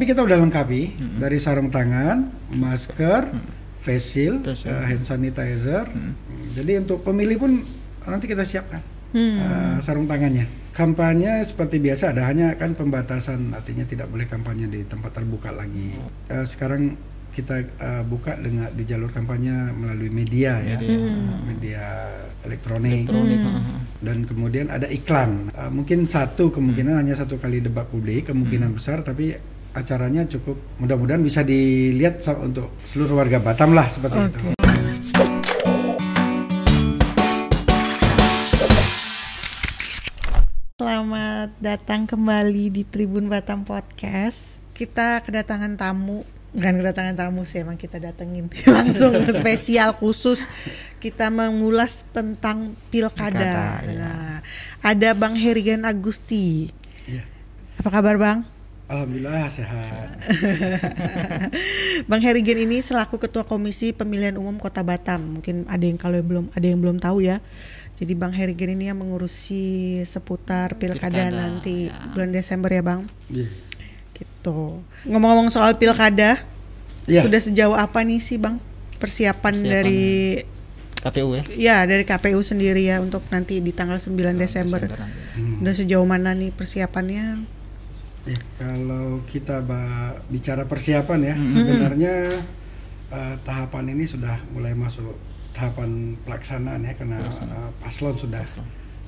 Tapi kita udah lengkapi dari sarung tangan, masker, face shield, Face shield. eh, hand sanitizer. Jadi untuk pemilih pun nanti kita siapkan Hmm. eh, sarung tangannya. Kampanye seperti biasa ada hanya kan pembatasan artinya tidak boleh kampanye di tempat terbuka lagi. Eh, sekarang kita eh, buka dengan di jalur kampanye melalui media ya, Media. Eh, media elektronik. Elektronik. Hmm. dan kemudian ada iklan. Uh, mungkin satu kemungkinan hanya satu kali debat publik kemungkinan besar, tapi acaranya cukup mudah-mudahan bisa dilihat untuk seluruh warga Batam lah seperti itu. Oke. Selamat datang kembali di Tribun Batam Podcast. Kita kedatangan tamu, bukan kedatangan tamu sih, emang kita datengin langsung spesial khusus. Kita mengulas tentang pilkada. Pilkada, ya. Nah, ada Bang Herigan Agusti. Iya. Apa kabar Bang? Alhamdulillah sehat. Bang Herigen ini selaku Ketua Komisi Pemilihan Umum Kota Batam. Mungkin ada yang kalau belum ada yang belum tahu ya. Jadi Bang Herigen ini yang mengurusi seputar pilkada, Pilkada, nanti ya. bulan Desember ya Bang. Iya. Gitu. Ngomong-ngomong soal pilkada, Iya. sudah sejauh apa nih sih Bang persiapan, Persiapan. dari KPU ya. ya dari KPU sendiri ya untuk nanti di tanggal 9 Desember. nanti. Hmm. Udah sejauh mana nih persiapannya? Ya, kalau kita bicara persiapan ya, Hmm. sebenarnya uh, tahapan ini sudah mulai masuk tahapan pelaksanaan ya karena uh, paslon sudah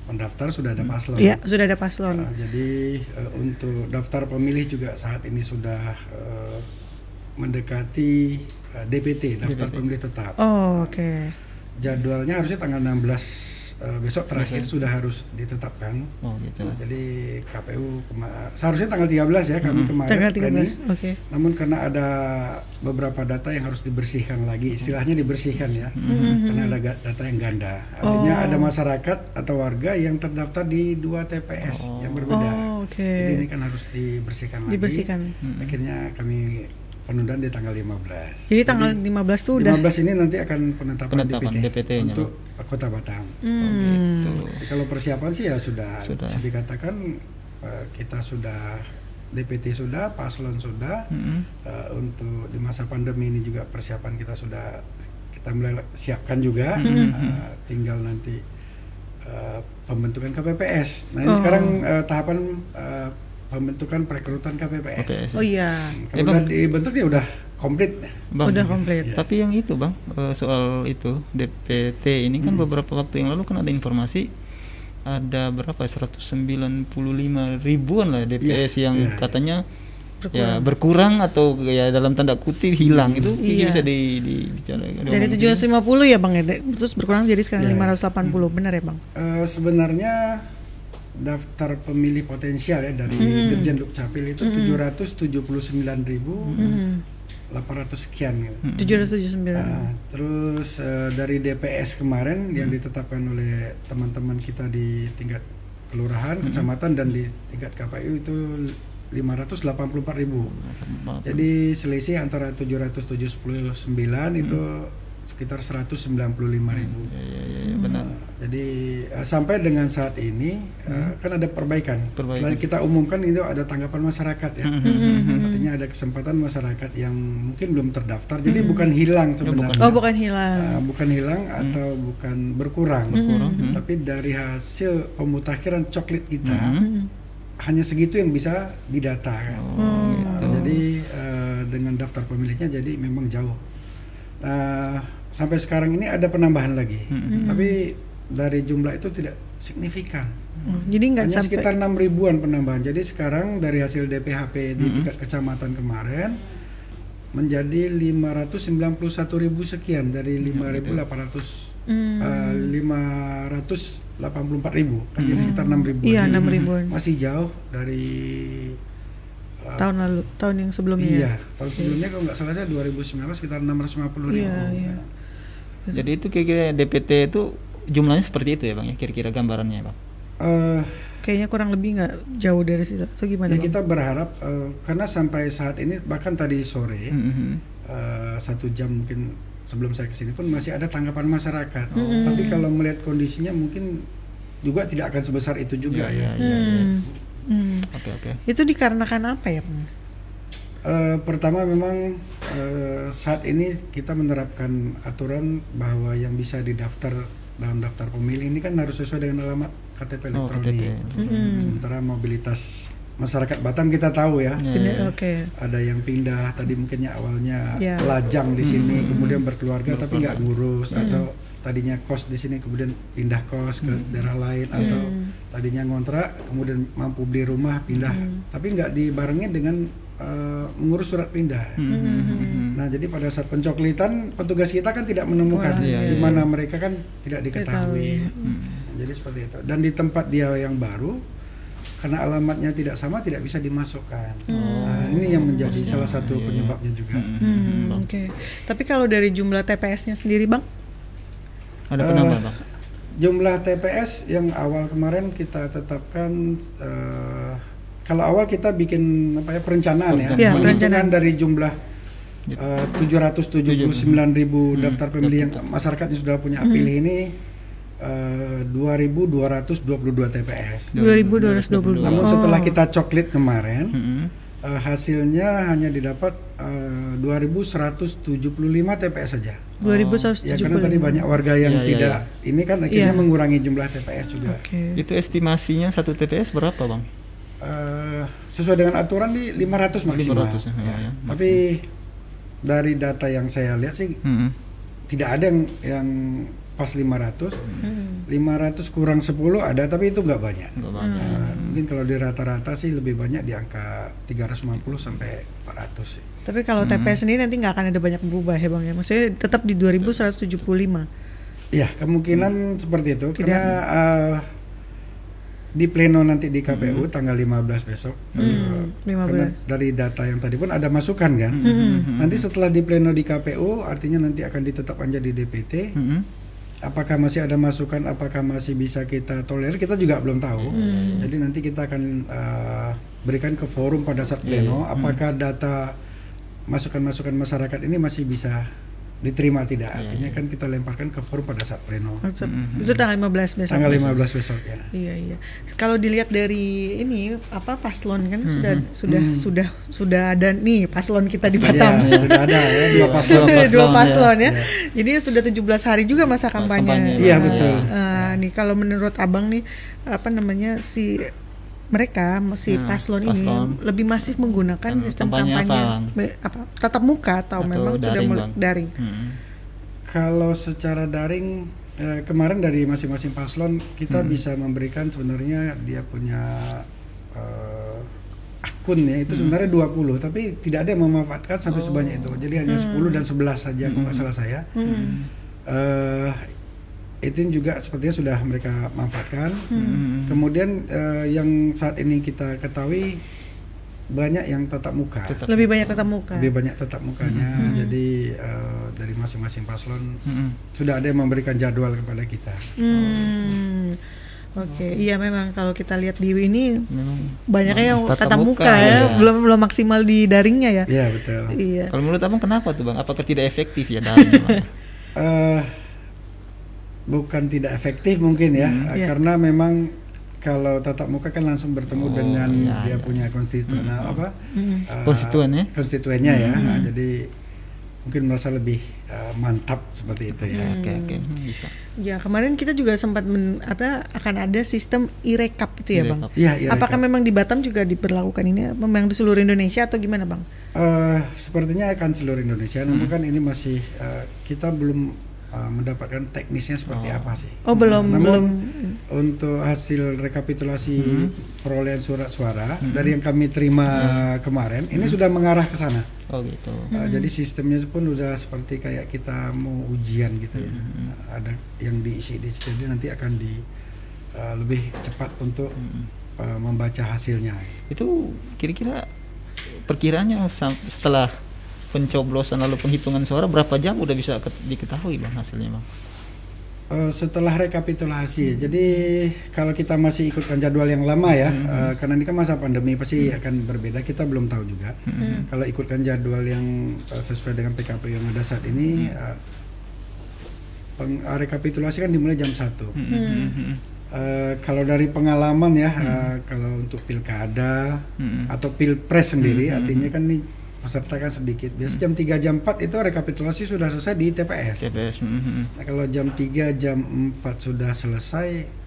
pendaftar sudah ada paslon. Iya, sudah ada paslon. Uh, jadi uh, untuk daftar pemilih juga saat ini sudah uh, mendekati uh, DPT daftar DPT. pemilih tetap. Oh, oke. Jadwalnya harusnya tanggal 16 uh, besok terakhir Besok. sudah harus ditetapkan. Oh gitu. Nah, jadi KPU kema- seharusnya tanggal 13 ya kami Mm-mm. kemarin Tanggal planning. 13. Oke. Namun karena ada beberapa data yang harus dibersihkan lagi, istilahnya dibersihkan ya. Mhm. Karena ada data yang ganda. Artinya Oh. ada masyarakat atau warga yang terdaftar di dua TPS Oh. yang berbeda. Oh, oke. Jadi ini kan harus dibersihkan lagi. Dibersihkan. Akhirnya kami penundaan di tanggal 15. Jadi tanggal 15 tuh udah 15 ini nanti akan penetapan, Penetapan DPT, DPT-nya, untuk Kota Batam. Oh, Hmm. gitu. Jadi kalau persiapan sih ya sudah, Sudah. bisa dikatakan eh, kita sudah DPT sudah, paslon sudah. Mm-mm. Eh, untuk di masa pandemi ini juga persiapan kita sudah kita mulai siapkan juga. Mhm. Eh, tinggal nanti eh, pembentukan KPPS. Nah ini Oh. sekarang eh, tahapan eh, pembentukan perekrutan KPPS. Oh iya. Kalau Eh, sudah dibentuk ya udah komplit. Bang, Udah komplit. Iya. Tapi yang itu bang eh, soal itu DPT ini kan Hmm. beberapa waktu yang lalu kan ada informasi ada berapa 195 ribuan lah DPS yang iya, iya. katanya ya Berkurang. berkurang atau ya dalam tanda kutip hilang itu Iya. bisa di, dibicarakan. Dari 750 ya Bang ya, terus berkurang jadi sekarang Iya. 580. Benar ya Bang? Eh, sebenarnya daftar pemilih potensial ya dari Hmm. Dirjen Dukcapil itu 779.800 Hmm. sekian gitu. Hmm. 779. Ah, terus eh, dari DPS kemarin yang ditetapkan oleh teman-teman kita di tingkat kelurahan, kecamatan dan di tingkat KPU itu 584 ribu. Jadi selisih antara 779 itu sekitar 195 ribu. ya, ya, ya, ya, benar. Jadi eh, sampai dengan saat ini eh, kan ada perbaikan. Perbaikan. Selain kita umumkan itu ada tanggapan masyarakat ya. Hmm. Artinya ada kesempatan masyarakat yang mungkin belum terdaftar. Jadi bukan hilang sebenarnya. Oh, bukan hilang. bukan hilang atau bukan berkurang. Berkurang, hmm. Tapi dari hasil pemutakhiran coklit kita Hmm. hanya segitu yang bisa didata kan. Oh, Nah, gitu. jadi eh, dengan daftar pemilihnya jadi memang jauh. Nah, sampai sekarang ini ada penambahan lagi, Hmm. tapi dari jumlah itu tidak signifikan. Hmm, Jadi nggak sampai sekitar 6 ribuan penambahan. Jadi sekarang dari hasil DPHP di Hmm. tingkat kecamatan kemarin menjadi 591 ribu sekian dari 5.800 Hmm. eh, 584 ribu, kan jadi sekitar 6 ribu. Iya, 6 ribuan. Masih jauh dari eh, Tahun lalu, tahun yang sebelumnya. ya? Iya, tahun sebelumnya kalau nggak salah saya 2019 sekitar 650 ribu. Iya, iya. Jadi itu kira-kira DPT itu jumlahnya seperti itu ya bang ya kira-kira gambarannya ya bang. Eh, Kayaknya kurang lebih nggak jauh dari situ. Atau gimana ya Bang? kita berharap eh, karena sampai saat ini bahkan tadi sore Mhm. eh, satu jam mungkin sebelum saya ke sini pun masih ada tanggapan masyarakat. Mm-mm. Tapi kalau melihat kondisinya mungkin juga tidak akan sebesar itu juga Iya, ya. iya, iya, iya. Hmm. Hmm. Oke oke. Itu dikarenakan apa ya Bang? Eh, pertama memang eh, saat ini kita menerapkan aturan bahwa yang bisa didaftar dalam daftar pemilih ini kan harus sesuai dengan alamat KTP Oh, elektronik. KTP. Mm-mm. Sementara mobilitas masyarakat Batam kita tahu ya, Ya, Bener, ya. Oke. ada yang pindah tadi mungkinnya awalnya Ya. lajang di sini, Hmm. kemudian berkeluarga tapi nggak ngurus Hmm. atau tadinya kos di sini kemudian pindah kos ke daerah lain atau Hmm. tadinya ngontrak kemudian mampu beli rumah pindah Hmm. tapi nggak dibarengin dengan eh, mengurus surat pindah. Hmm, hmm, hmm, hmm. Nah, jadi pada saat pencoklitan petugas kita kan tidak menemukan Wah, iya, di iya. mana mereka kan tidak diketahui. Ketahui. Hmm. Jadi seperti itu. Dan di tempat dia yang baru karena alamatnya tidak sama tidak bisa dimasukkan. Nah, ini yang menjadi salah satu Iya, iya. penyebabnya juga. Hmm, Hmm. Oke. Tapi kalau dari jumlah TPS-nya sendiri, Bang? Ada penambah bang? Jumlah TPS yang awal kemarin kita tetapkan eh, kalau awal kita bikin apa ya perencanaan ya, Perencanaan. Ya, perencanaan. dari jumlah eh, 779 ribu Hmm, daftar pemilih yang masyarakat yang sudah punya hak pilih ini eh, 2222 TPS. 2222. Namun setelah kita coklit kemarin Hmm. Eh, hasilnya hanya didapat eh, 2175 TPS saja. 2175. Ya karena tadi banyak warga yang iya, tidak ini kan akhirnya Iya. mengurangi jumlah TPS juga. Oke. Itu estimasinya satu TPS berapa bang? Eh, sesuai dengan aturan di 500 maksimal. 500 ya, Ya. ya, Tapi dari data yang saya lihat sih Hmm. tidak ada yang yang pas 500. Hmm. 500 kurang 10 ada tapi itu nggak banyak. Nggak banyak. Nah, mungkin kalau di rata-rata sih lebih banyak di angka 350 sampai 400 sih. Tapi kalau Hmm. TPS sendiri nanti nggak akan ada banyak berubah ya, Bang ya. Maksudnya tetap di 2175. Ya, kemungkinan seperti itu Tidak. karena eh, di pleno nanti di KPU tanggal 15 besok. Hmm, eh, 15. Karena dari data yang tadi pun ada masukan kan. Hmm. Nanti setelah di pleno di KPU artinya nanti akan ditetapkan jadi DPT. Hmm. Apakah masih ada masukan, apakah masih bisa kita tolerir, kita juga belum tahu. Hmm. Jadi nanti kita akan eh, berikan ke forum pada saat Iya, pleno iya. apakah data masukan-masukan masyarakat ini masih bisa diterima tidak. Iya, Artinya iya. kan kita lemparkan ke forum pada saat pleno. Maksud- Hmm. Itu tanggal 15 besok. Tanggal 15 besok ya. Iya iya. Kalau dilihat dari ini apa paslon kan Hmm. sudah sudah Hmm. sudah sudah ada nih paslon kita di Ya, Batam. sudah ada ya dua Iya, paslon. dua Ada dua paslon, paslon ya. ya. Jadi sudah 17 hari juga masa kampanye. kampanye. Iya, betul. Eh, nih kalau menurut Abang nih apa namanya si mereka si Hmm, paslon, ini lebih masif menggunakan Hmm, sistem kampanye kampanye, apa, apa tatap muka atau, Atau memang sudah daring, mulai Bang? daring. Hmm. Kalau secara daring eh, kemarin dari masing-masing paslon kita Hmm. bisa memberikan sebenarnya dia punya eh, akun ya itu sebenarnya 20 tapi tidak ada yang memanfaatkan sampai Oh. sebanyak itu. Jadi hanya 10 dan 11 saja kalau nggak Hmm. salah saya. Hmm. Eh itu juga sepertinya sudah mereka manfaatkan. Hmm. Kemudian eh, yang saat ini kita ketahui banyak yang tatap muka. Tetap Lebih banyak tatap muka. Lebih banyak tatap mukanya. Hmm. Jadi eh, dari masing-masing paslon Hmm. sudah ada yang memberikan jadwal kepada kita. Hmm. Oke, iya memang kalau kita lihat di ini Memang banyaknya yang tatap tatap muka, muka, ya, ya. belum belum maksimal di daringnya ya. Iya betul. Iya. Kalau menurut abang kenapa tuh bang? Apakah tidak efektif ya daring? Bang? Eh, bukan tidak efektif mungkin ya, Hmm. eh, Iya. karena memang kalau tatap muka kan langsung bertemu Oh, dengan iya, dia iya. punya konstituen Hmm. apa Hmm. Konstituen ya? konstituennya ya. Hmm. Nah, jadi mungkin merasa lebih eh, mantap seperti itu ya. Hmm. Oke oke Hmm, bisa. Ya kemarin kita juga sempat men, apa akan ada sistem e-rekap itu ya bang. Iya, iya. Apakah memang di Batam juga diberlakukan ini? Memang di seluruh Indonesia atau gimana bang? Eh, sepertinya akan seluruh Indonesia, Hmm. namun kan ini masih eh, kita belum eh, mendapatkan teknisnya seperti Oh. apa sih. Oh belum Namun, belum. Untuk hasil rekapitulasi Hmm. perolehan surat suara Hmm. dari yang kami terima kemarin, ini sudah mengarah ke sana. Oh gitu. Uh, Jadi sistemnya pun udah seperti kayak kita mau ujian gitu ya. Hmm. Ada yang diisi di situ, jadi nanti akan di uh, lebih cepat untuk Hmm. uh, membaca hasilnya. Itu kira-kira perkiranya sam- setelah pencoblosan lalu penghitungan suara berapa jam udah bisa ket- diketahui bang hasilnya bang? Uh, setelah rekapitulasi, jadi kalau kita masih ikutkan jadwal yang lama ya, Hmm. uh, karena ini kan masa pandemi pasti akan berbeda. Kita belum tahu juga. Hmm. Kalau ikutkan jadwal yang uh, sesuai dengan PKPU yang ada saat ini, uh, peng- uh, rekapitulasi kan dimulai jam 1 Hmm, hmm, hmm, Eh, kalau dari pengalaman ya, eh, kalau untuk pilkada hmm. atau pilpres sendiri, Hmm, hmm, artinya kan ini peserta kan sedikit. Biasa jam 3 jam 4 itu rekapitulasi sudah selesai di TPS. TPS. mm, mm, Nah, kalau jam 3 jam 4 sudah selesai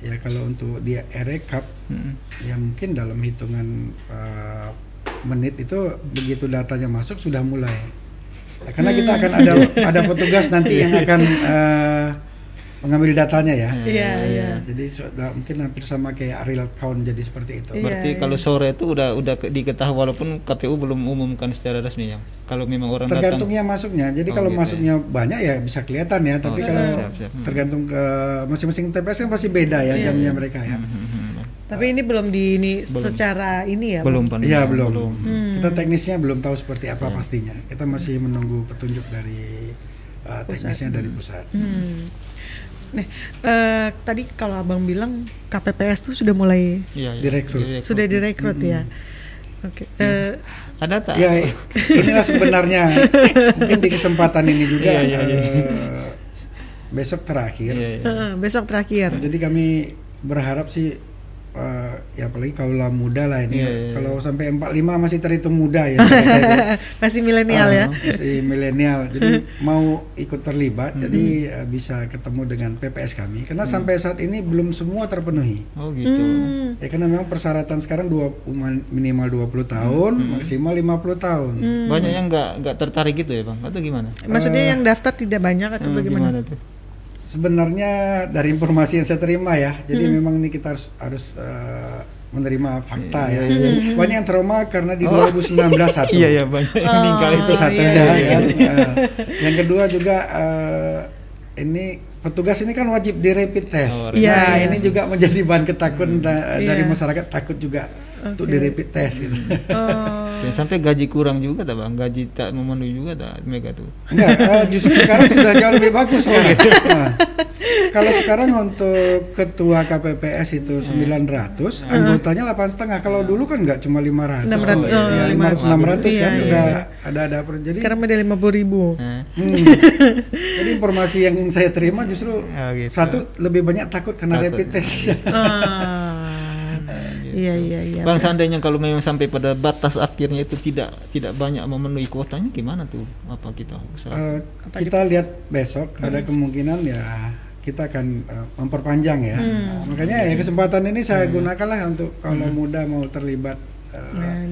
ya kalau untuk dia rekap mm. ya mungkin dalam hitungan uh, menit itu begitu datanya masuk sudah mulai. Ya, karena kita akan ada ada petugas nanti yang akan uh, mengambil datanya ya. Iya, iya. Jadi sudah mungkin hampir sama kayak real count jadi seperti itu. Iya, Berarti iya. kalau sore itu udah udah ke- diketahui walaupun KPU belum umumkan secara resmi ya. Kalau memang orang Tergantung datang masuknya. Jadi Oh, kalau gitu ya. masuknya banyak ya bisa kelihatan ya. Tapi Oh, kalau siap, siap. Hmm. tergantung ke masing-masing TPS kan pasti beda ya Iya, jamnya iya. mereka ya. Mm, mm, mm. Tapi ini belum di ini Belum. secara ini ya. belum? Pak. Iya belum. Hmm. Kita teknisnya belum tahu seperti apa Iya. pastinya. Kita masih menunggu petunjuk dari uh, teknisnya dari pusat. Hmm. Nah, eh, tadi kalau abang bilang KPPS tuh sudah mulai Iya, iya. Direkrut. sudah direkrut ya. Oke. eh, Ada tak? Ya inilah sebenarnya mungkin di kesempatan ini juga Iya, iya, iya. eh, besok terakhir. Iya, iya. eh, besok terakhir. Jadi kami berharap sih eh, ya apalagi kaulah muda lah ini. Iya, iya, iya. Kalau sampai 45 masih terhitung muda ya. Masih milenial Ah, ya. Masih milenial. Jadi mau ikut terlibat Hmm. jadi eh, bisa ketemu dengan PPS kami karena sampai saat ini belum semua terpenuhi. Oh gitu. Hmm. Ya karena memang persyaratan sekarang dua minimal 20 tahun, Hmm. maksimal 50 tahun. Banyak yang nggak nggak tertarik gitu ya bang? Atau gimana? Maksudnya yang daftar tidak banyak atau Hmm, bagaimana? gimana tuh? Sebenarnya dari informasi yang saya terima ya, jadi Hmm. memang ini kita harus harus eh, menerima fakta Iya, ya. Banyak yang trauma karena di Oh. 2019 satu. Iya iya banyak yang Oh, meninggal itu satu iya, ya iya, kan. Eh, yang kedua juga eh, ini petugas ini kan wajib di rapid test. Oh, Nah, test. ini juga menjadi bahan ketakutan da- dari Iya. masyarakat takut juga untuk Oke. di rapid test gitu. Oh. Dan sampai gaji kurang juga tak bang? Gaji tak memenuhi juga tak Mega tuh? Enggak, eh, justru sekarang sudah jauh lebih bagus sekarang. Nah, kalau sekarang untuk ketua KPPS itu 900, anggotanya 8 setengah. Kalau dulu kan nggak cuma 500. 600, ya, oh, 500 600 Iya, kan iya, udah iya. ada ada per- jadi Sekarang ada 50 ribu. Hmm. Jadi informasi yang saya terima justru Oh, gitu. satu lebih banyak takut kena Takut. rapid test. Iya iya iya. Bang seandainya kalau memang sampai pada batas akhirnya itu tidak tidak banyak memenuhi kuotanya gimana tuh? Apa kita usaha? Eh, kita lihat besok ada kemungkinan ya kita akan eh, memperpanjang ya. Makanya ya kesempatan ini saya gunakanlah untuk kalau muda mau terlibat eh,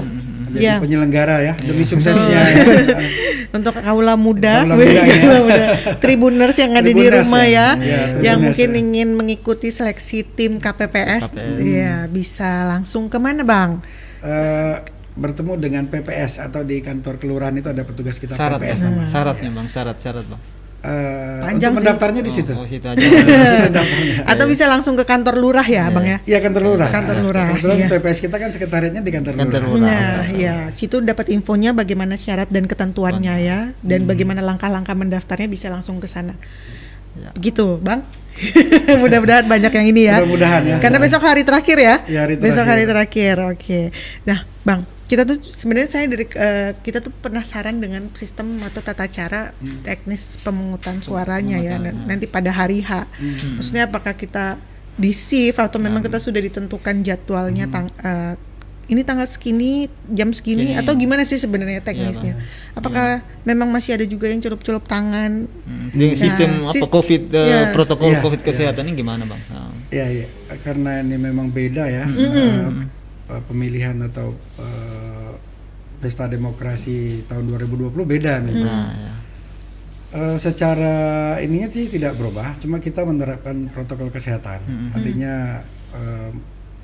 menjadi Iya. penyelenggara ya demi suksesnya. ya. Untuk kaula muda, Kaula muda, ya. kaula muda. tribuners yang ada di Tribuners rumah ya. ya, Iya, yang mungkin ya. ingin mengikuti seleksi tim KPPS, KPPS. ya bisa langsung ke mana bang? Eh, bertemu dengan PPS atau di kantor kelurahan itu ada petugas kita syarat PPS bang, namanya. syaratnya bang, syarat syarat bang. Eh, Panjang untuk sih. mendaftarnya di situ. Oh, oh, situ aja. Di situ mendaftarnya. Atau bisa langsung ke kantor lurah ya, bang ya? Iya kantor lurah. Kantor lurah, Kebetulan iya. PPS kita kan sekretariatnya di kantor, Kantor lurah. lurah. Nah, ya, situ dapat infonya bagaimana syarat dan ketentuannya ya, dan bagaimana langkah-langkah mendaftarnya bisa langsung ke sana. Ya. Begitu, Bang. Mudah-mudahan banyak yang ini ya. Mudah-mudahan ya. Karena besok hari terakhir ya. Iya, hari besok terakhir. hari terakhir. Oke. Nah, Bang, kita tuh sebenarnya saya dari eh, kita tuh penasaran dengan sistem atau tata cara teknis pemungutan suaranya ya Pemungutan, nanti pada hari H. Maksudnya apakah kita di shift atau memang kita sudah ditentukan jadwalnya tang eh, ini tanggal segini, jam segini Segini. atau gimana sih sebenarnya teknisnya? Bang. Apakah memang masih ada juga yang celup-celup tangan? Hmm. Ya, sistem apa sis- COVID ya. protokol Iya, COVID iya. kesehatan ini gimana bang? Nah, Ya, ya, karena ini memang beda ya eh, pemilihan atau eh, pesta demokrasi tahun 2020 beda memang. nah, ya. Eh, secara ininya sih tidak berubah, cuma kita menerapkan protokol kesehatan. Mm-mm. Artinya eh,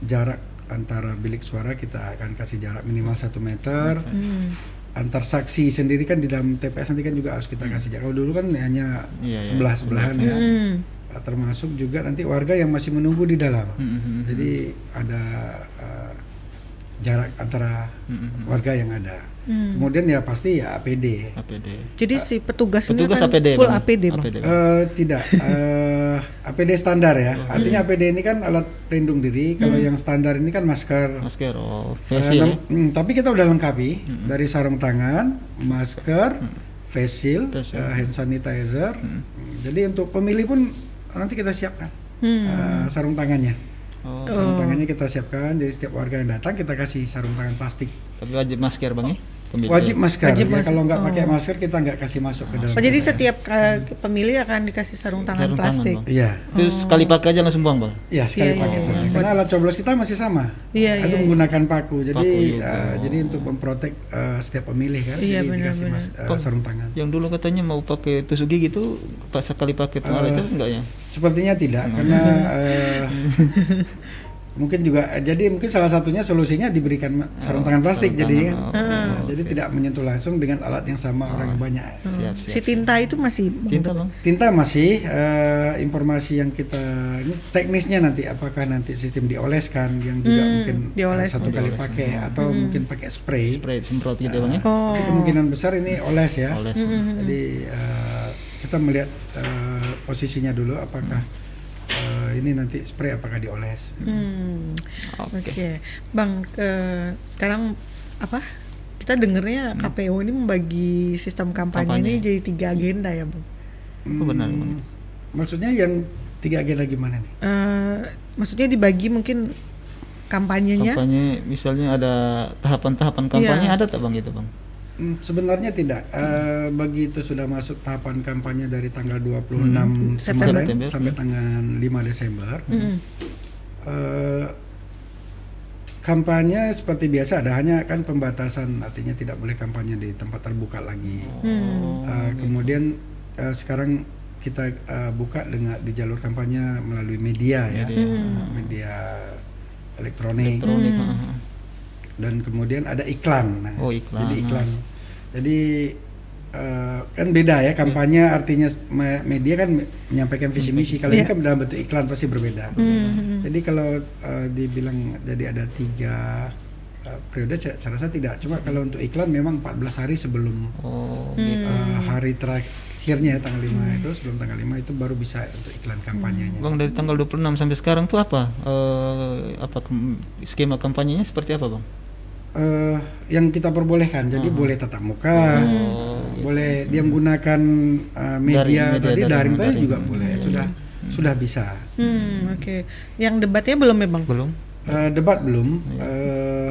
jarak antara bilik suara kita akan kasih jarak minimal satu meter. Hmm. Antar saksi sendiri kan di dalam TPS nanti kan juga harus kita kasih jarak. Kalau dulu kan hanya Mm. Iya, sebelah sebelahan ya. Hmm. Eh, termasuk juga nanti warga yang masih menunggu di dalam. Hmm, hmm, hmm. Jadi ada jarak antara Hmm, hmm, warga yang ada. Hmm. Kemudian ya pasti ya APD. APD. Jadi si petugas, ini Petugas akan APD full Bang? APD, Bang. APD, Bang. Eh, tidak, eh, APD standar ya. Artinya APD ini kan alat pelindung diri. Kalau yang standar ini kan masker. Masker, oh, face shield. nam- hmm, tapi kita udah lengkapi dari sarung tangan, masker, face shield, Face shield. eh, hand sanitizer. Hmm, Jadi untuk pemilih pun nanti kita siapkan Hmm. eh, sarung tangannya. Oh, Sarung tangannya kita siapkan. Jadi setiap warga yang datang kita kasih sarung tangan plastik. tapi wajib masker bang ya? Pemilih. Wajib masker. Wajib ya, masker. kalau nggak pakai Oh. masker kita nggak kasih masuk ke dalam. Oh jadi setiap uh, pemilih akan dikasih sarung tangan Sarung plastik. Iya. Terus sekali pakai aja langsung buang, Bang. Ya sekali Iya, pakai iya, saja. iya. Karena alat coblos kita masih sama. Iya, itu iya, menggunakan paku. Jadi Paku eh, jadi untuk memprotek eh, setiap pemilih kan. Iya, jadi benar, dikasih benar. mas- eh, Bang, sarung tangan. Yang dulu katanya mau pakai tusuk gigi itu pas sekali pakai pengaruh Eh, itu enggak ya? Sepertinya tidak karena eh, mungkin juga jadi mungkin salah satunya solusinya diberikan ma- sarung Oh, tangan plastik sarung jadi tangan. kan. Oh, Nah, oh, jadi siap. tidak menyentuh langsung dengan alat yang sama orang yang banyak. Siap, Si siap. tinta itu masih Tinta, Bang. Tinta masih eh, informasi yang kita ini teknisnya nanti apakah nanti sistem dioleskan yang juga Hmm, mungkin eh, dioles. satu kali Dioles. pakai atau mungkin pakai spray. Spray semprot gitu, Bang ya. Oh. Tapi kemungkinan besar ini oles ya. Oles. Jadi eh, kita melihat eh, posisinya dulu apakah eh, ini nanti spray apakah dioles. Hmm. Oke. Oke, Bang. eh, sekarang apa? Kita dengernya KPU ini membagi sistem kampanye, Kampanye. ini jadi tiga agenda ya, Bang. Oh, benar, Bang. Maksudnya yang tiga agenda gimana nih? Eh, maksudnya dibagi mungkin kampanyenya. Kampanye misalnya ada tahapan-tahapan kampanye Iya. ada tak Bang gitu, Bang? Hmm, sebenarnya tidak. Eh, begitu sudah masuk tahapan kampanye dari tanggal 26 September. kemarin sampai tanggal 5 Desember. Mm-mm. eh, kampanye seperti biasa ada hanya kan pembatasan artinya tidak boleh kampanye di tempat terbuka lagi. Hmm. Eh, kemudian eh, sekarang kita eh, buka dengan di jalur kampanye melalui media ya, Media. Eh, media elektronik Elektronik. Hmm. Dan kemudian ada iklan. Nah, Oh, iklan. Jadi iklan. Jadi eh, kan beda ya kampanye artinya me- media kan me- menyampaikan visi misi. Kalau ini Iya. kan dalam bentuk iklan pasti berbeda. Hmm. Jadi kalau eh, dibilang jadi ada tiga eh, periode saya, saya rasa tidak. Cuma kalau untuk iklan memang 14 hari sebelum Oh, Hmm. gitu. eh, hari terakhirnya tanggal 5 itu sebelum tanggal 5 itu baru bisa untuk iklan kampanyenya. Bang dari tanggal 26 sampai sekarang tuh apa? Eh, apa kem- skema kampanyenya seperti apa, Bang? Eh, yang kita perbolehkan. Jadi boleh tatap muka, Oh, boleh dia menggunakan eh, media, Daring, media tadi daring, daring tadi daring. juga boleh. Sudah sudah bisa. Hmm, oke. Yang debatnya belum ya, Bang? Belum? Eh, debat belum. Eh,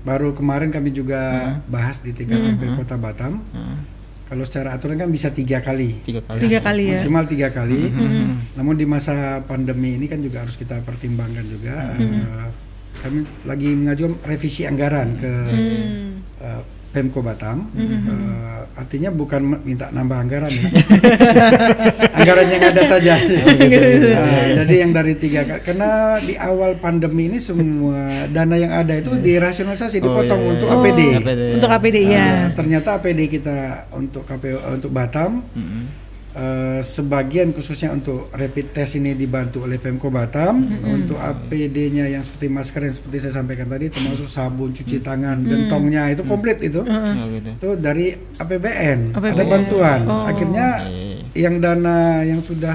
baru kemarin kami juga bahas di tingkat Hmm. MP Kota Batam. Ah, Kalau secara aturan kan bisa tiga kali, tiga kali. Tiga kali ya. maksimal tiga kali. Mhm. Namun di masa pandemi ini kan juga harus kita pertimbangkan juga. Eh, kami lagi mengajukan revisi anggaran ke Hmm. eh, Pemko Batam. Eh, artinya bukan minta nambah anggaran ya. anggaran yang ada saja. Nah, jadi yang dari tiga. Karena di awal pandemi ini semua dana yang ada itu dirasionalisasi, dipotong Oh, iya, untuk iya. APD. Oh, APD. Untuk APD ya. Nah, ternyata APD kita untuk KPU untuk Batam Mhm. Eh, sebagian khususnya untuk rapid test ini dibantu oleh Pemko Batam. Untuk APD-nya yang seperti masker yang seperti saya sampaikan tadi termasuk sabun cuci tangan gentongnya itu komplit itu. Oh, gitu. itu dari APBN, ada APBN. bantuan. Oh. akhirnya yang dana yang sudah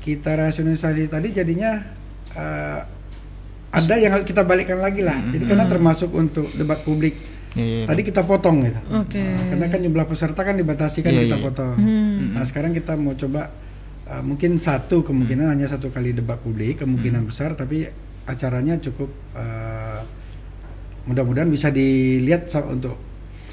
kita rasionalisasi tadi jadinya eh, ada yang harus kita balikkan lagi lah. Jadi karena termasuk untuk debat publik Iya, iya, tadi kita potong gitu Oke. Nah, karena kan jumlah peserta kan dibatasi kan Iya, kita iya. potong. Hmm. Nah sekarang kita mau coba uh, mungkin satu kemungkinan hanya satu kali debat publik kemungkinan besar tapi acaranya cukup uh, mudah-mudahan bisa dilihat untuk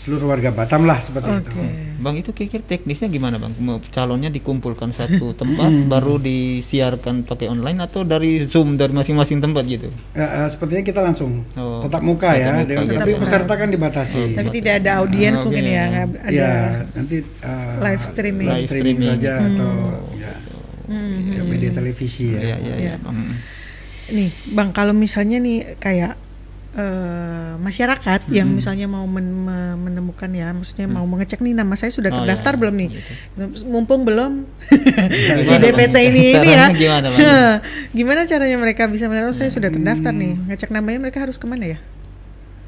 seluruh warga Batam lah seperti itu. Oke. Bang itu kira-kira teknisnya gimana bang? Mau Calonnya dikumpulkan satu tempat baru disiarkan pakai online atau dari zoom dari masing-masing tempat gitu? Uh, uh, sepertinya kita langsung Oh, tatap muka ya, muka dengan- gitu. tapi peserta kan dibatasi. Oh, Tapi tidak ada audiens Ah, mungkin oke. ya, ada. Ya nanti uh, Live streaming. live streaming streaming. saja atau ya, Hmm. ya, media televisi ya. Iya iya iya. Iya. Bang. Nih, Bang, kalau misalnya nih kayak eh, masyarakat yang misalnya mau men- me- menemukan ya, maksudnya mau mengecek nih nama saya sudah Oh, terdaftar iya, belum nih? gitu. Mumpung belum si Gimana, DPT Bang? ini ini ya. Gimana, Bang? Gimana caranya mereka bisa melihat oh, saya sudah terdaftar nih? Ngecek namanya mereka harus ke mana ya?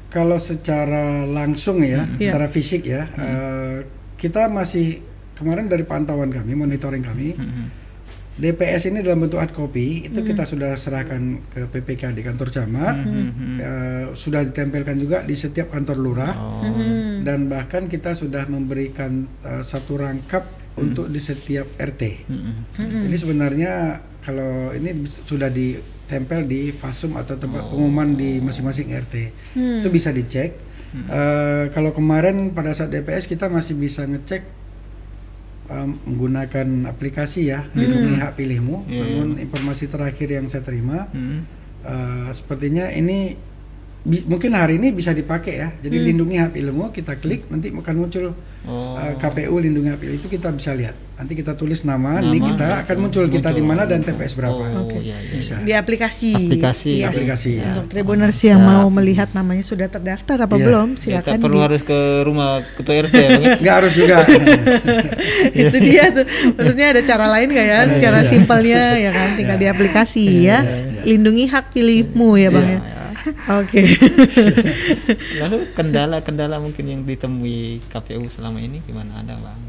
Kalau secara langsung ya, Iya. secara fisik ya, eh, kita masih kemarin dari pantauan kami, monitoring kami, Mhm. DPS ini dalam bentuk hard copy itu kita sudah serahkan ke PPK di kantor camat, Mhm. eh, sudah ditempelkan juga di setiap kantor lurah, Oh. Hmm. dan bahkan kita sudah memberikan eh, satu rangkap untuk di setiap RT. Hmm. Jadi sebenarnya kalau ini sudah di ditempel di fasum atau tempat Oh. pengumuman di masing-masing RT. Hmm. Itu bisa dicek. Eh, kalau kemarin pada saat DPS kita masih bisa ngecek eh, menggunakan aplikasi ya, lindungi hak pilihmu. Iya, Namun informasi terakhir yang saya terima Hmm. eh, sepertinya ini bi- mungkin hari ini bisa dipakai ya. Jadi lindungi hak pilihmu kita klik nanti akan muncul Oh. Uh, KPU lindungi hak pilih itu kita bisa lihat. Nanti kita tulis nama, Nama, nih kita ya, akan muncul kita di mana dan muncul. TPS berapa. Oh, Oke. iya, iya. Bisa. di aplikasi. Aplikasi, Yes. aplikasi, ya. Untuk tribuners yang Siap. mau melihat namanya sudah terdaftar apa Iya. belum? Kita Silakan. perlu di- harus ke rumah ketua RT ya, Bang, ya? Nggak harus juga. itu dia tuh. Maksudnya ada cara lain nggak ya? Secara simpelnya ya kan, tinggal di aplikasi ya. Lindungi hak pilihmu ya bang ya. Oke. Lalu kendala-kendala mungkin yang ditemui KPU selama ini gimana ada bang?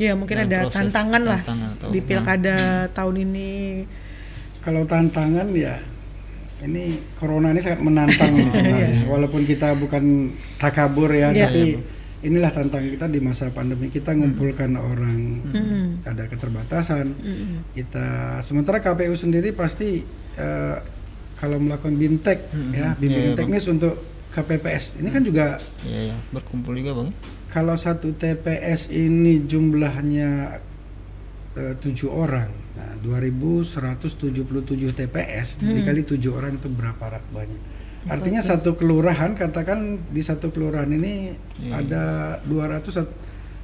ya mungkin Dalam ada proses tantangan lah tantangan atau- di pilkada tahun ini. Kalau tantangan ya ini corona ini sangat menantang sebenarnya. Walaupun kita bukan takabur ya, Iya. tapi inilah tantangan kita di masa pandemi kita ngumpulkan orang Mm-mm. ada keterbatasan. Mm-mm. Kita sementara KPU sendiri pasti eh, kalau melakukan bimtek Mm-mm. ya, Iya, bimbingan Bang. teknis untuk KPPS. Ini kan juga Iya, ya. berkumpul juga bang. kalau satu TPS ini jumlahnya eh, tujuh orang, nah 2.177 TPS Hmm. dikali tujuh orang itu berapa rak banyak? Artinya satu kelurahan katakan di satu kelurahan ini Iya. ada 200 at-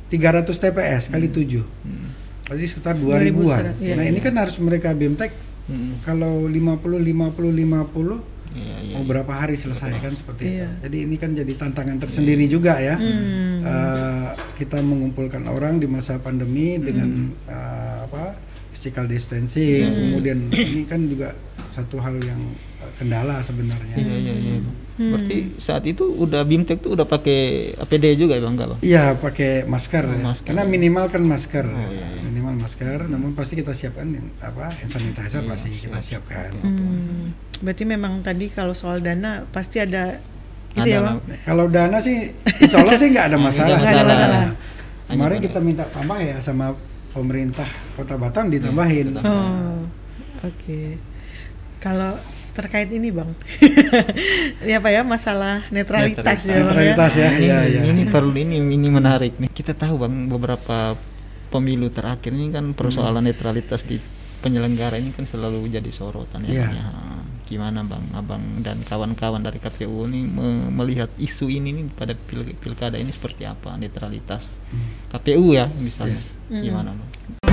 300 TPS kali tujuh, Hmm. berarti sekitar 2.000 2000-an. serat, iya. Nah ini kan harus mereka BMTek Hmm. kalau 50 50 50 Iya, iya. mau berapa hari selesai kan seperti Iya. itu. Jadi ini kan jadi tantangan tersendiri juga ya. Hmm. Eh, kita mengumpulkan orang di masa pandemi dengan eh, apa physical distancing, kemudian ini kan juga satu hal yang eh, kendala sebenarnya. Iya, iya, iya. Bang. Berarti saat itu udah BIMTEK tuh udah pakai APD juga ya bang, enggak bang? Iya pakai masker, Oh, ya. masker. karena minimal kan masker, Oh, iya, iya. Masker. Namun pasti kita siapkan apa hand sanitizer Iya, pasti kita siapkan. Hmm. Berarti memang tadi kalau soal dana pasti ada itu Ada, ya Bang. Kalau dana sih, insya Allah sih nggak ada Nggak masalah. ada masalah. Kemarin Hanya kita minta tambah ya sama pemerintah Kota Batam ditambahin. Iya, Oh, oke. Kalau terkait ini bang, ya apa ya masalah netralitas, ya bang ya. Netralitas ya, ini, iya, iya. ini perlu ini ini menarik nih. Kita tahu bang beberapa pemilu terakhir ini kan persoalan Hmm. netralitas di penyelenggara ini kan selalu jadi sorotan ya. Bang, ya. Gimana bang, abang dan kawan-kawan dari KPU ini me- melihat isu ini nih pada pil- pilkada ini seperti apa netralitas Hmm. KPU ya misalnya. Iya. Gimana bang?